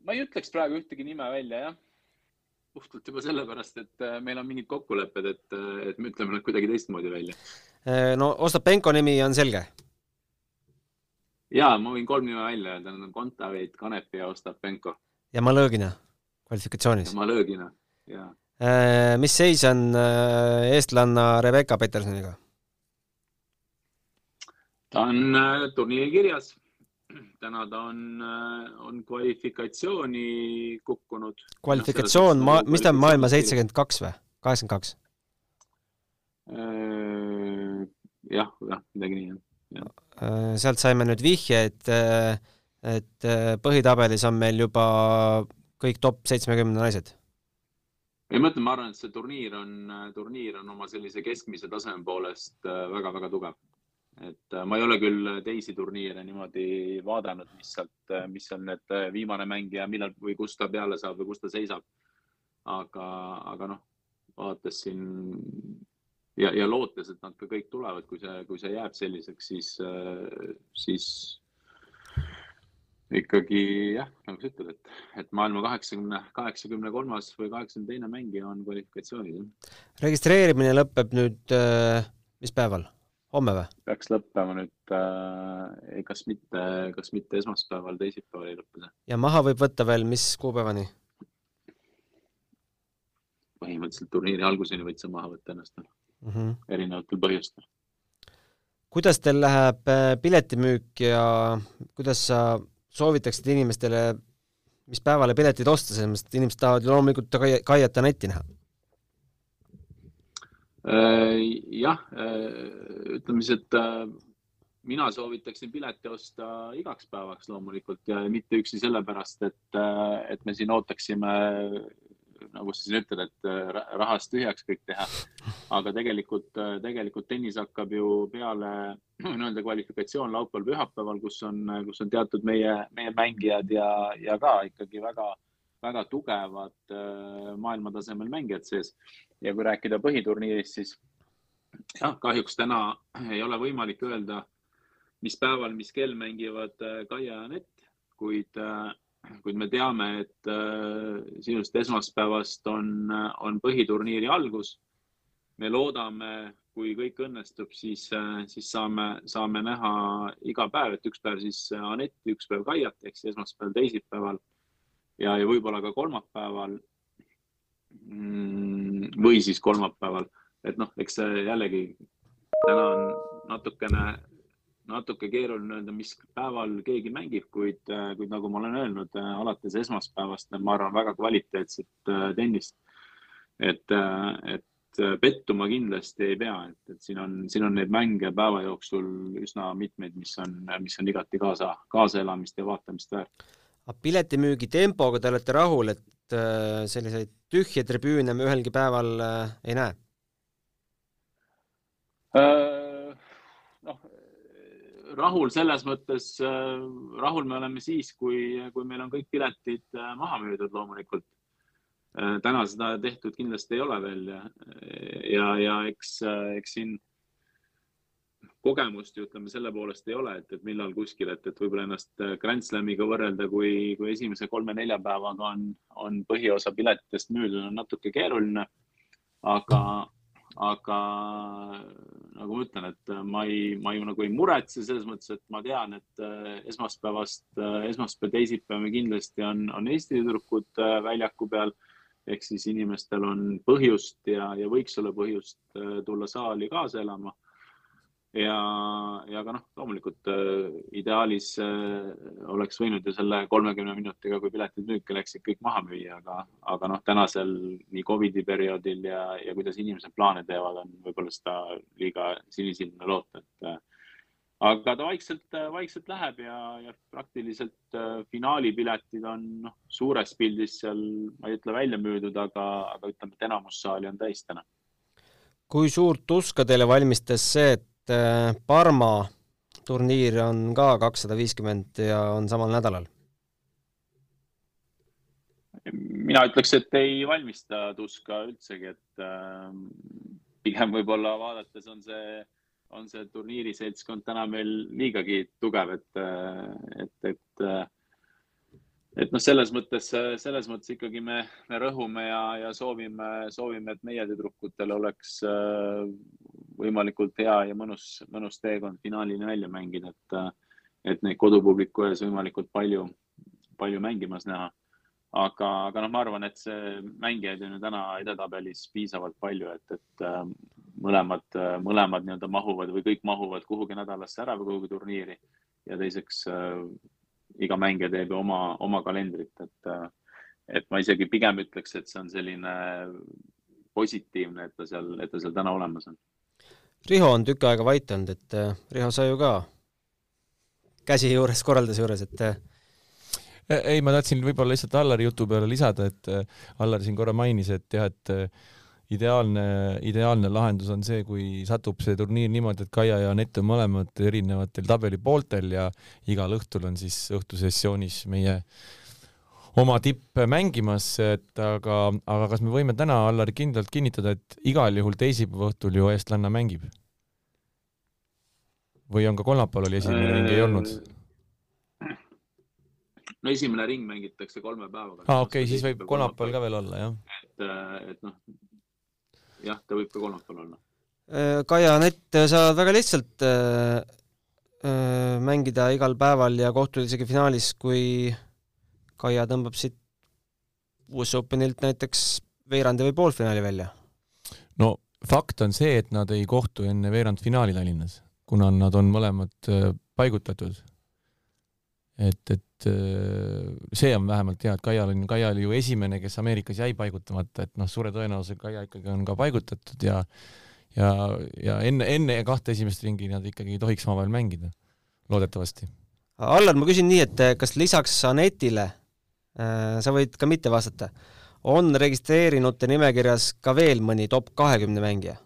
ma ei ütleks praegu ühtegi nime välja, jah puhtalt juba sellepärast, et äh, meil on mingid kokkulepped, et, äh, et me ütleme nad kuidagi teistmoodi välja. Äh, no Ostapenko nimi on selge? ja ma võin kolm nime välja öelda, nad on Kontaveit, Kanepi ja Ostapenko. ja Malõgina kvalifikatsioonis? Malõgina, jaa. mis seis on eestlanna Rebecca Petersoniga? ta on turniiri kirjas [clears throat] täna ta on, äh, on kvalifikatsiooni kukkunud. kvalifikatsioon, ma, mis ta on maailma seitsekümmend kaks või, kaheksakümmend kaks? Äh, jah, jah, midagi nii, jah. Äh, sealt saime nüüd vihje, et, et põhitabelis on meil juba kõik top seitsmekümne naised. ei, ma ütlen, ma arvan, et see turniir on, turniir on oma sellise keskmise taseme poolest väga-väga tugev et äh, ma ei ole küll teisi turniire niimoodi vaadanud, mis sealt, äh, mis on need äh, viimane mängija, millal või kus ta peale saab või kus ta seisab. aga, aga noh, vaadates siin ja, ja lootes, et nad ka kõik tulevad, kui see, kui see jääb selliseks, siis, siis ikkagi jah, nagu sa ütled, et, et maailma kaheksakümne, kaheksakümne kolmas või kaheksakümne teine mängija on kvalifikatsioonis. registreerimine lõpeb nüüd mis päeval? Homme või? peaks lõppema nüüd äh,, kas mitte, kas mitte esmaspäeval, teisipäeval ei lõppe see. ja maha võib võtta veel, mis kuupäevani? põhimõtteliselt turniiri alguseni võid sa maha võtta ennast mm -hmm. erinevatel põhjustel. kuidas teil läheb äh, piletimüük ja kuidas sa soovitaksid inimestele, mis päevale piletid osta, selles mõttes, et inimesed tahavad ju loomulikult Kaiat ja Netti näha Äh, jah, äh, ütleme siis, et äh, mina soovitaksin pileti osta igaks päevaks loomulikult ja mitte üksi sellepärast, et, et me siin ootaksime nagu sa siin ütled, et rahast tühjaks kõik teha. aga tegelikult, tegelikult tennis hakkab ju peale [clears throat] nii-öelda kvalifikatsioon laupäeval-pühapäeval, kus on, kus on teatud meie, meie mängijad ja, ja ka ikkagi väga, väga tugevad maailmatasemel mängijad sees. ja kui rääkida põhiturniirist, siis jah, kahjuks täna ei ole võimalik öelda, mis päeval, mis kell mängivad Kaia ja Anett, kuid kuid me teame, et äh, sisuliselt esmaspäevast on, on põhiturniiri algus. me loodame, kui kõik õnnestub, siis, äh, siis saame, saame näha iga päev, et üks päev siis Anetti, üks päev Kaiat ehk siis esmaspäeval, teisipäeval ja, ja võib-olla ka kolmapäeval. Mm, või siis kolmapäeval, et noh, eks jällegi täna on natukene natuke keeruline öelda, mis päeval keegi mängib, kuid, äh, kuid nagu ma olen öelnud, äh, alates esmaspäevast, ma arvan, väga kvaliteetset äh, tennist. et, et pettuma kindlasti ei pea, et, et siin on, siin on neid mänge päeva jooksul üsna mitmeid, mis on, mis on igati kaasa, kaasaelamist ja vaatamist väärt. Piletimüügi tempoga te olete rahul, et selliseid tühje tribüüne me ühelgi päeval ei näe? rahul selles mõttes, äh, rahul me oleme siis, kui, kui meil on kõik piletid äh, maha müüdud loomulikult. Äh, täna seda tehtud kindlasti ei ole veel ja, ja, ja eks, eks siin kogemust ju ütleme selle poolest ei ole, et, et millal kuskil, et, et võib-olla ennast Grand Slamiga võrrelda, kui, kui esimese kolme-nelja päevaga on, on põhiosa piletitest müüdud, on natuke keeruline. aga, aga nagu ma ütlen, et ma ei, ma ju nagu ei muretse selles mõttes, et ma tean, et äh, esmaspäevast, äh, esmaspäev, teisipäev kindlasti on, on Eesti tüdrukud äh, väljaku peal. ehk siis inimestel on põhjust ja, ja võiks olla põhjust tulla saali kaasa elama ja, ja ka noh, loomulikult äh, ideaalis äh, oleks võinud ju selle kolmekümne minutiga, kui piletid müüki läksid, kõik maha müüa, aga, aga noh, tänasel nii Covidi perioodil ja, ja kuidas inimesed plaane teevad, on võib-olla seda liiga sinisilmne loota, et äh, aga ta vaikselt, vaikselt läheb ja, ja praktiliselt äh, finaalipiletid on noh, suures pildis seal, ma ei ütle välja müüdud, aga, aga ütleme, et enamus saali on täis täna. kui suurt uska teile valmistas see, et et äh, Parma turniir on ka kakssada viiskümmend ja on samal nädalal? mina ütleks, et ei valmista tuska üldsegi, et äh, pigem võib-olla vaadates on see, on see turniiriseltskond täna meil liigagi tugev, et, äh, et, et et noh, selles mõttes, selles mõttes ikkagi me, me rõhume ja, ja soovime, soovime, et meie tüdrukutel oleks äh, võimalikult hea ja mõnus, mõnus teekond finaalini välja mängida, et, et neid kodupubliku ees võimalikult palju, palju mängimas näha. aga, aga noh, ma arvan, et see mängijaid on ju täna edetabelis piisavalt palju, et, et äh, mõlemad, mõlemad nii-öelda mahuvad või kõik mahuvad kuhugi nädalasse ära või kuhugi turniiri ja teiseks äh, iga mängija teeb ju oma, oma kalendrit, et, et ma isegi pigem ütleks, et see on selline positiivne, et ta seal, et ta seal täna olemas on. Riho on tükk aega vait olnud, et Riho, sa ju ka käsi juures, korralduse juures, et ei, ma tahtsin võib-olla lihtsalt Allari jutu peale lisada, et Allar siin korra mainis, et jah, et ideaalne, ideaalne lahendus on see, kui satub see turniir niimoodi, et Kaia ja Anett on mõlemad erinevatel tabeli pooltel ja igal õhtul on siis õhtusessioonis meie oma tipp mängimas, et aga, aga kas me võime täna, Allar, kindlalt kinnitada, et igal juhul teisipäeva õhtul ju eestlanna mängib? või on ka kolmapäeval oli esimene ring, ei olnud? no esimene ring mängitakse kolme päevaga. aa ah,, okei okay,, siis võib kolmapäeval ka veel olla, jah. et, et noh, jah, ta võib ka kolmapäeval olla. Äh, Kaia Nett, sa saad väga lihtsalt äh, äh, mängida igal päeval ja kohtuda isegi finaalis, kui Kaia tõmbab siit US Openilt näiteks veerandi või poolfinaali välja. no fakt on see, et nad ei kohtu enne veerandfinaali Tallinnas, kuna nad on mõlemad äh, paigutatud et, et äh, see on vähemalt hea, et Kaial on, Kaia oli ju esimene, kes Ameerikas jäi paigutamata, et noh, suure tõenäosusega Kaia ikkagi on ka paigutatud ja ja, ja enne, enne kahte esimest ringi nad ikkagi ei tohiks omavahel mängida, loodetavasti. Allar, ma küsin nii, et kas lisaks Anetile äh,, sa võid ka mitte vastata, on registreerinute nimekirjas ka veel mõni top kahekümne mängija?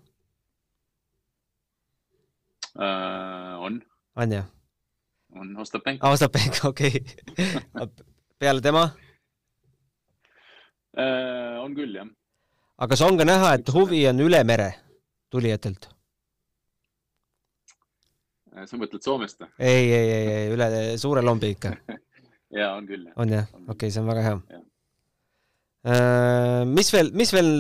on. on jah? On Ostapenko. Ostapenko, [laughs] okei [laughs] okay. peale tema? on küll, jah. aga kas on ka näha, et huvi on üle mere tulijatelt? sa mõtled Soomest või? ei, ei, ei, ei, üle suure lombi ikka [laughs] ja on küll. on jah? okei okay,, see on väga hea. Uh, mis veel, mis veel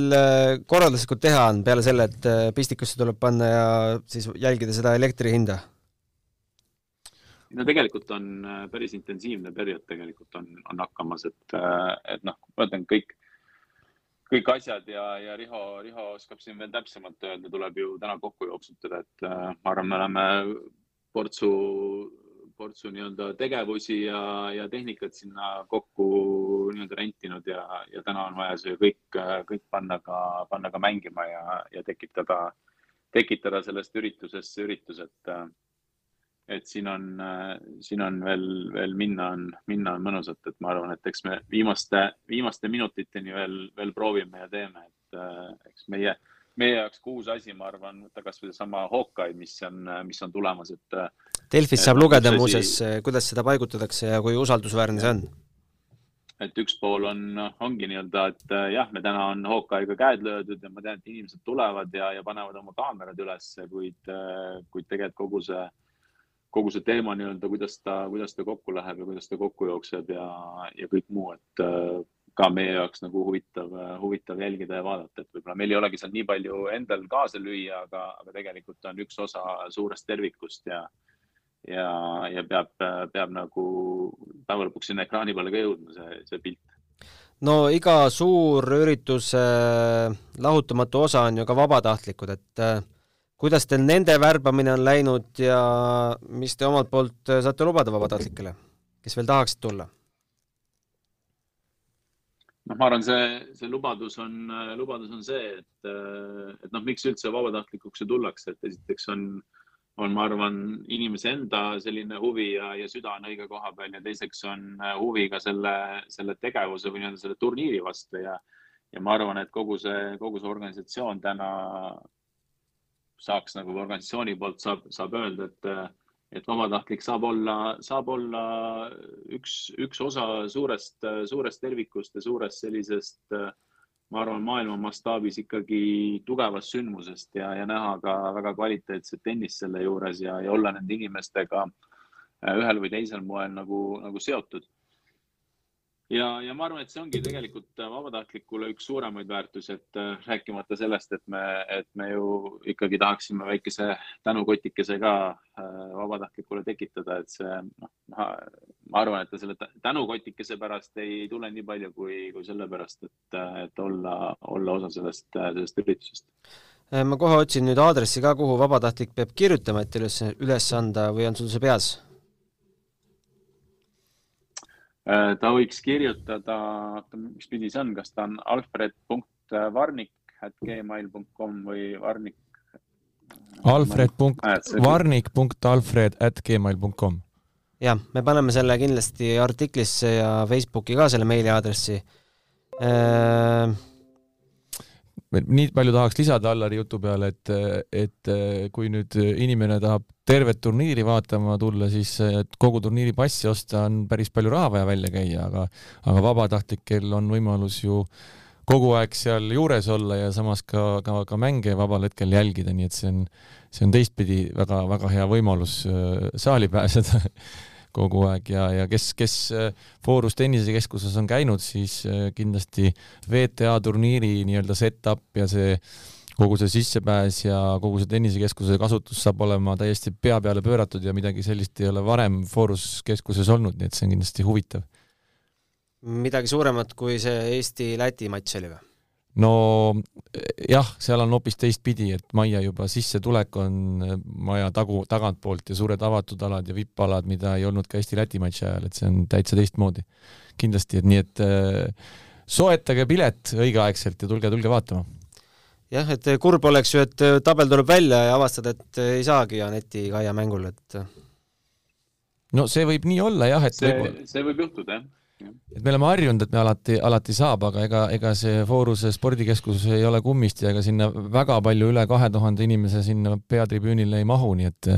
korralduslikult teha on peale selle, et pistikusse tuleb panna ja siis jälgida seda elektri hinda? No tegelikult on päris intensiivne periood tegelikult on, on hakkamas, et, et noh, ma ütlen kõik, kõik asjad ja, ja Riho, Riho oskab siin veel täpsemalt öelda, tuleb ju täna kokku jooksutada, et ma arvan, me oleme portsu portsu nii-öelda tegevusi ja, ja tehnikat sinna kokku nii-öelda rentinud ja, ja täna on vaja see kõik, kõik panna ka, panna ka mängima ja, ja tekitada, tekitada sellest üritusest see üritus, et, et siin on, siin on veel, veel minna on, minna on mõnusat, et ma arvan, et eks me viimaste, viimaste minutiteni veel, veel proovime ja teeme, et eks meie meie jaoks ka uus asi, ma arvan, võtta kasvõi seesama Hawkeye, mis on, mis on tulemas, et. Delfis saab lugeda muuseas, kuidas seda paigutatakse ja kui usaldusväärne see on. et üks pool on, ongi nii-öelda, et jah, me täna on Hawkeye'ga käed löödud ja ma tean, et inimesed tulevad ja, ja panevad oma kaamerad ülesse, kuid, kuid tegelikult kogu see, kogu see teema nii-öelda, kuidas ta, kuidas ta kokku läheb ja kuidas ta kokku jookseb ja, ja kõik muu, et ka meie jaoks nagu huvitav, huvitav jälgida ja vaadata, et võib-olla meil ei olegi seal nii palju endal kaasa lüüa, aga, aga tegelikult on üks osa suurest tervikust ja, ja, ja peab, peab nagu päeva lõpuks sinna ekraani peale ka jõudma, see, see pilt. no iga suur ürituse lahutamatu osa on ju ka vabatahtlikud, et äh, kuidas teil nende värbamine on läinud ja mis te omalt poolt saate lubada vabatahtlikele, kes veel tahaksid tulla? noh, ma arvan, see, see lubadus on, lubadus on see, et, et noh, miks üldse vabatahtlikuks ju tullakse, et esiteks on, on, ma arvan, inimese enda selline huvi ja, ja süda on õige koha peal ja teiseks on huvi ka selle, selle tegevuse või nii-öelda selle turniiri vastu ja, ja ma arvan, et kogu see, kogu see organisatsioon täna saaks nagu organisatsiooni poolt saab, saab öelda, et et vabatahtlik saab olla, saab olla üks, üks osa suurest, suurest tervikust ja suurest sellisest, ma arvan, maailma mastaabis ikkagi tugevast sündmusest ja, ja näha ka väga kvaliteetset tennist selle juures ja, ja olla nende inimestega ühel või teisel moel nagu, nagu seotud ja, ja ma arvan, et see ongi tegelikult vabatahtlikule üks suuremaid väärtusi, et äh, rääkimata sellest, et me, et me ju ikkagi tahaksime väikese tänukotikese ka äh, vabatahtlikule tekitada, et see noh, ma arvan, et ta selle tänukotikese pärast ei tule nii palju kui, kui sellepärast, et, et olla, olla osa sellest, sellest üritusest äh, ma kohe otsin nüüd aadressi ka, kuhu vabatahtlik peab kirjutama, et üles, üles anda või on sul see peas? Äh, ta võiks kirjutada, oota, mis pidi see on, kas ta on alfred.varnik.gmail.com või varnik? alfred.varnik.alfred.gmail.com jah, me paneme selle kindlasti artiklisse ja Facebooki ka selle meiliaadressi äh, nii palju tahaks lisada Allari jutu peale, et, et kui nüüd inimene tahab tervet turniiri vaatama tulla, siis kogu turniiri passi osta on päris palju raha vaja välja käia, aga, aga vabatahtlikel on võimalus ju kogu aeg seal juures olla ja samas ka, ka, ka mänge vabal hetkel jälgida, nii et see on, see on teistpidi väga-väga hea võimalus äh, saali pääseda [laughs] kogu aeg ja, ja kes, kes äh, tennisekeskuses on käinud, siis äh, kindlasti VTA turniiri nii-öelda set-up ja see kogu see sissepääs ja kogu see tennisekeskuse kasutus saab olema täiesti pea peale pööratud ja midagi sellist ei ole varem Forus keskuses olnud, nii et see on kindlasti huvitav. midagi suuremat kui see Eesti-Läti matš oli või? No jah, seal on hoopis teistpidi, et majja juba sissetulek on äh, maja tagu, tagantpoolt ja suured avatud alad ja vippalad, mida ei olnud ka Eesti-Läti matši ajal, et see on täitsa teistmoodi. kindlasti, et nii, et äh, soetage pilet õigeaegselt ja tulge, tulge vaatama. jah, et kurb oleks ju, et tabel tuleb välja ja avastad, et ei saagi Aneti Kaia mängul, et no see võib nii olla jah, et see, see võib juhtuda, jah et me oleme harjunud, et me alati, alati saab, aga ega, ega see Fooruse spordikeskus ei ole kummist ja ega sinna väga palju üle kahe tuhande inimese sinna peatribüünile ei mahu, nii et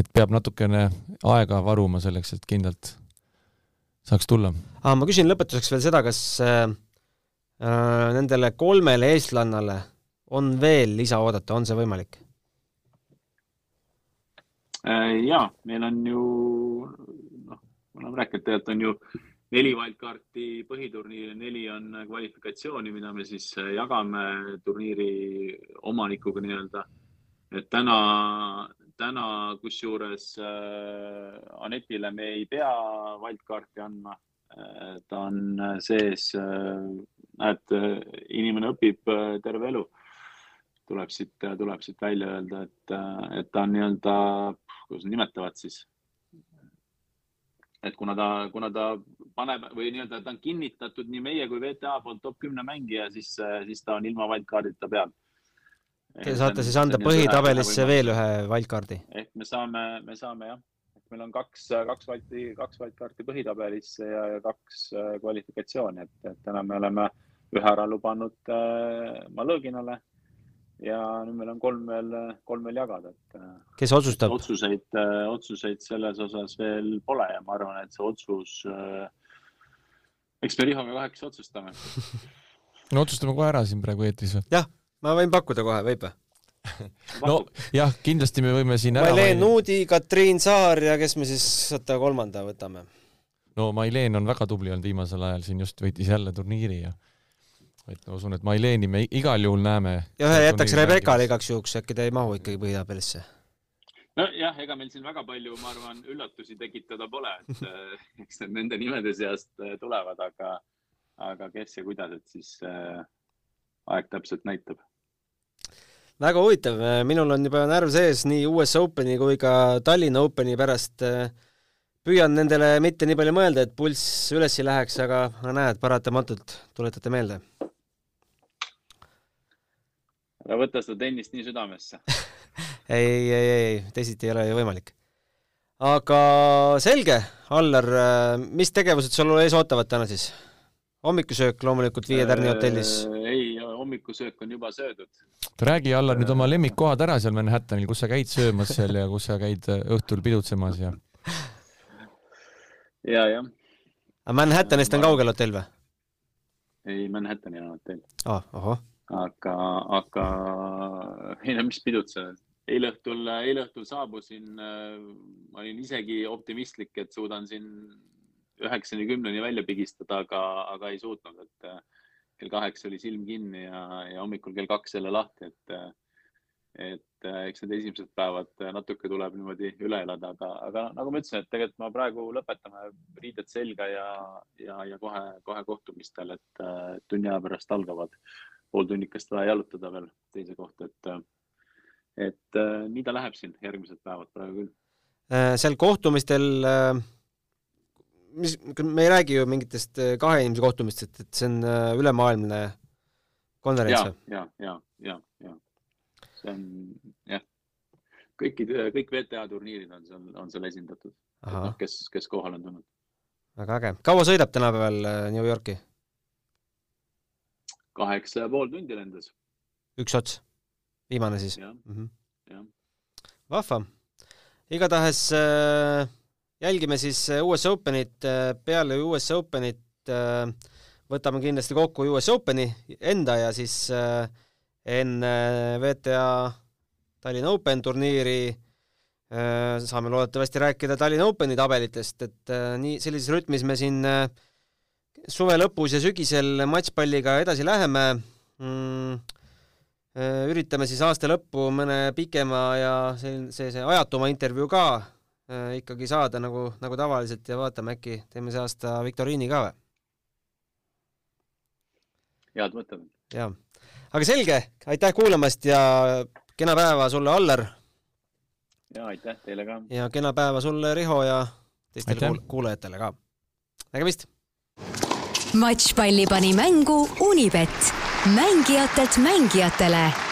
et peab natukene aega varuma selleks, et kindlalt saaks tulla. aa, ma küsin lõpetuseks veel seda, kas äh, äh, nendele kolmele eestlannale on veel lisa oodata, on see võimalik? Äh, ja meil on ju, me oleme rääkinud, tegelikult on ju neli wildcardi põhiturniiri, neli on kvalifikatsiooni, mida me siis äh, jagame turniiri omanikuga nii-öelda. et täna, täna kusjuures äh, Anetile me ei pea wildcardi andma äh,. ta on sees äh,, näed, inimene õpib äh, terve elu tuleb siit, tuleb siit välja öelda, et, et ta on nii-öelda, kuidas nimetavad siis. Et kuna ta, kuna ta paneb või nii-öelda ta on kinnitatud nii meie kui VTA poolt top kümne mängija, siis, siis ta on ilma wildcard'ita peal. Te saate siis anda põhitabelisse veel ühe wildcard'i? ehk me saame, me saame jah, meil on kaks, kaks valti, kaks wildcard'i põhitabelisse ja, ja kaks kvalifikatsiooni, et, et täna me oleme ühe ära lubanud äh, Malõginale ja nüüd meil on kolm veel, kolm veel jagada, et. Äh, kes otsustab? otsuseid, äh, otsuseid selles osas veel pole ja ma arvan, et see otsus äh,, eks me Rihoga kahekesi otsustame [laughs] no otsustame kohe ära siin praegu eetris või? jah, ma võin pakkuda kohe, võib või? [laughs] no jah, kindlasti me võime siin ära Mailen Nuudi, Katriin Saar ja kes me siis, oota, kolmanda võtame? no Mailen on väga tubli olnud viimasel ajal, siin just võitis jälle turniiri ja et ma usun, et Maileni me igal juhul näeme. ja ühe jätaks Rebekale igaks juhuks, äkki ta ei mahu ikkagi põhitabelisse? nojah, ega meil siin väga palju, ma arvan, üllatusi tekitada pole, et eh, [laughs] eks need nende nimede seast eh, tulevad, aga, aga kes ja kuidas, et siis äh, aeg täpselt näitab. väga huvitav, minul on juba närv sees nii US Openi kui ka Tallinna Openi pärast. püüan nendele mitte nii palju mõelda, et pulss üles ei läheks, aga näed, paratamatult tuletate meelde ära võta seda tennist nii südamesse [laughs] ei, ei, ei, teisiti ei ole ju võimalik. aga selge, Allar, mis tegevused sul ees ootavad täna siis? hommikusöök loomulikult Viie Tärni hotellis? Äh, ei, hommikusöök on juba söödud. räägi, Allar, nüüd oma lemmikkohad ära seal Manhattanil, kus sa käid söömas seal ja kus sa käid äh, õhtul pidutsemas ja? ja, jah. aga Manhattanist on kaugel hotell või? ei, Manhattani on hotell. aa, ahah aga, aga ei no mis pidutseda. eile õhtul, eile õhtul saabusin, ma olin isegi optimistlik, et suudan siin üheksani, kümneni välja pigistada, aga, aga ei suutnud, et kell kaheksa oli silm kinni ja, ja hommikul kell kaks jälle lahti, et, et eks need esimesed päevad natuke tuleb niimoodi üle elada, aga, aga nagu ma ütlesin, et tegelikult ma praegu lõpetame riided selga ja, ja, ja kohe, kohe kohtumistel, et tunni aja pärast algavad pool tunnikest vaja jalutada veel teise kohta, et, et äh, nii ta läheb siin järgmised päevad praegu küll. Äh, seal kohtumistel, äh, mis, me ei räägi ju mingitest kahe inimese kohtumistest, et see on ülemaailmne konverents ja, ja, ja, ja, ja see on jah, kõikide, kõik VTA turniirid on seal, on seal esindatud. noh, kes, kes kohale on tulnud. väga äge. kaua sõidab tänapäeval New Yorki? Kaheksa ja pool tundi lendas. üks ots, viimane siis? jah mm -hmm., vahva. igatahes äh, jälgime siis äh, US Openit äh,, peale US Openit äh, võtame kindlasti kokku US Openi enda ja siis äh, enne VTA Tallinna Open turniiri äh, saame loodetavasti rääkida Tallinna Openi tabelitest, et nii sellises rütmis me siin äh, suve lõpus ja sügisel matšpalliga edasi läheme mm,. Äh, üritame siis aasta lõppu mõne pikema ja see, see, see ajatuma intervjuu ka äh, ikkagi saada nagu, nagu tavaliselt ja vaatame, äkki teeme see aasta viktoriini ka või? head mõtted. jah, aga selge, aitäh kuulamast ja kena päeva sulle, Allar. ja aitäh teile ka. ja kena päeva sulle, Riho ja teistele kuul kuulajatele ka. nägemist matšpalli pani mängu Unibet, mängijatelt mängijatele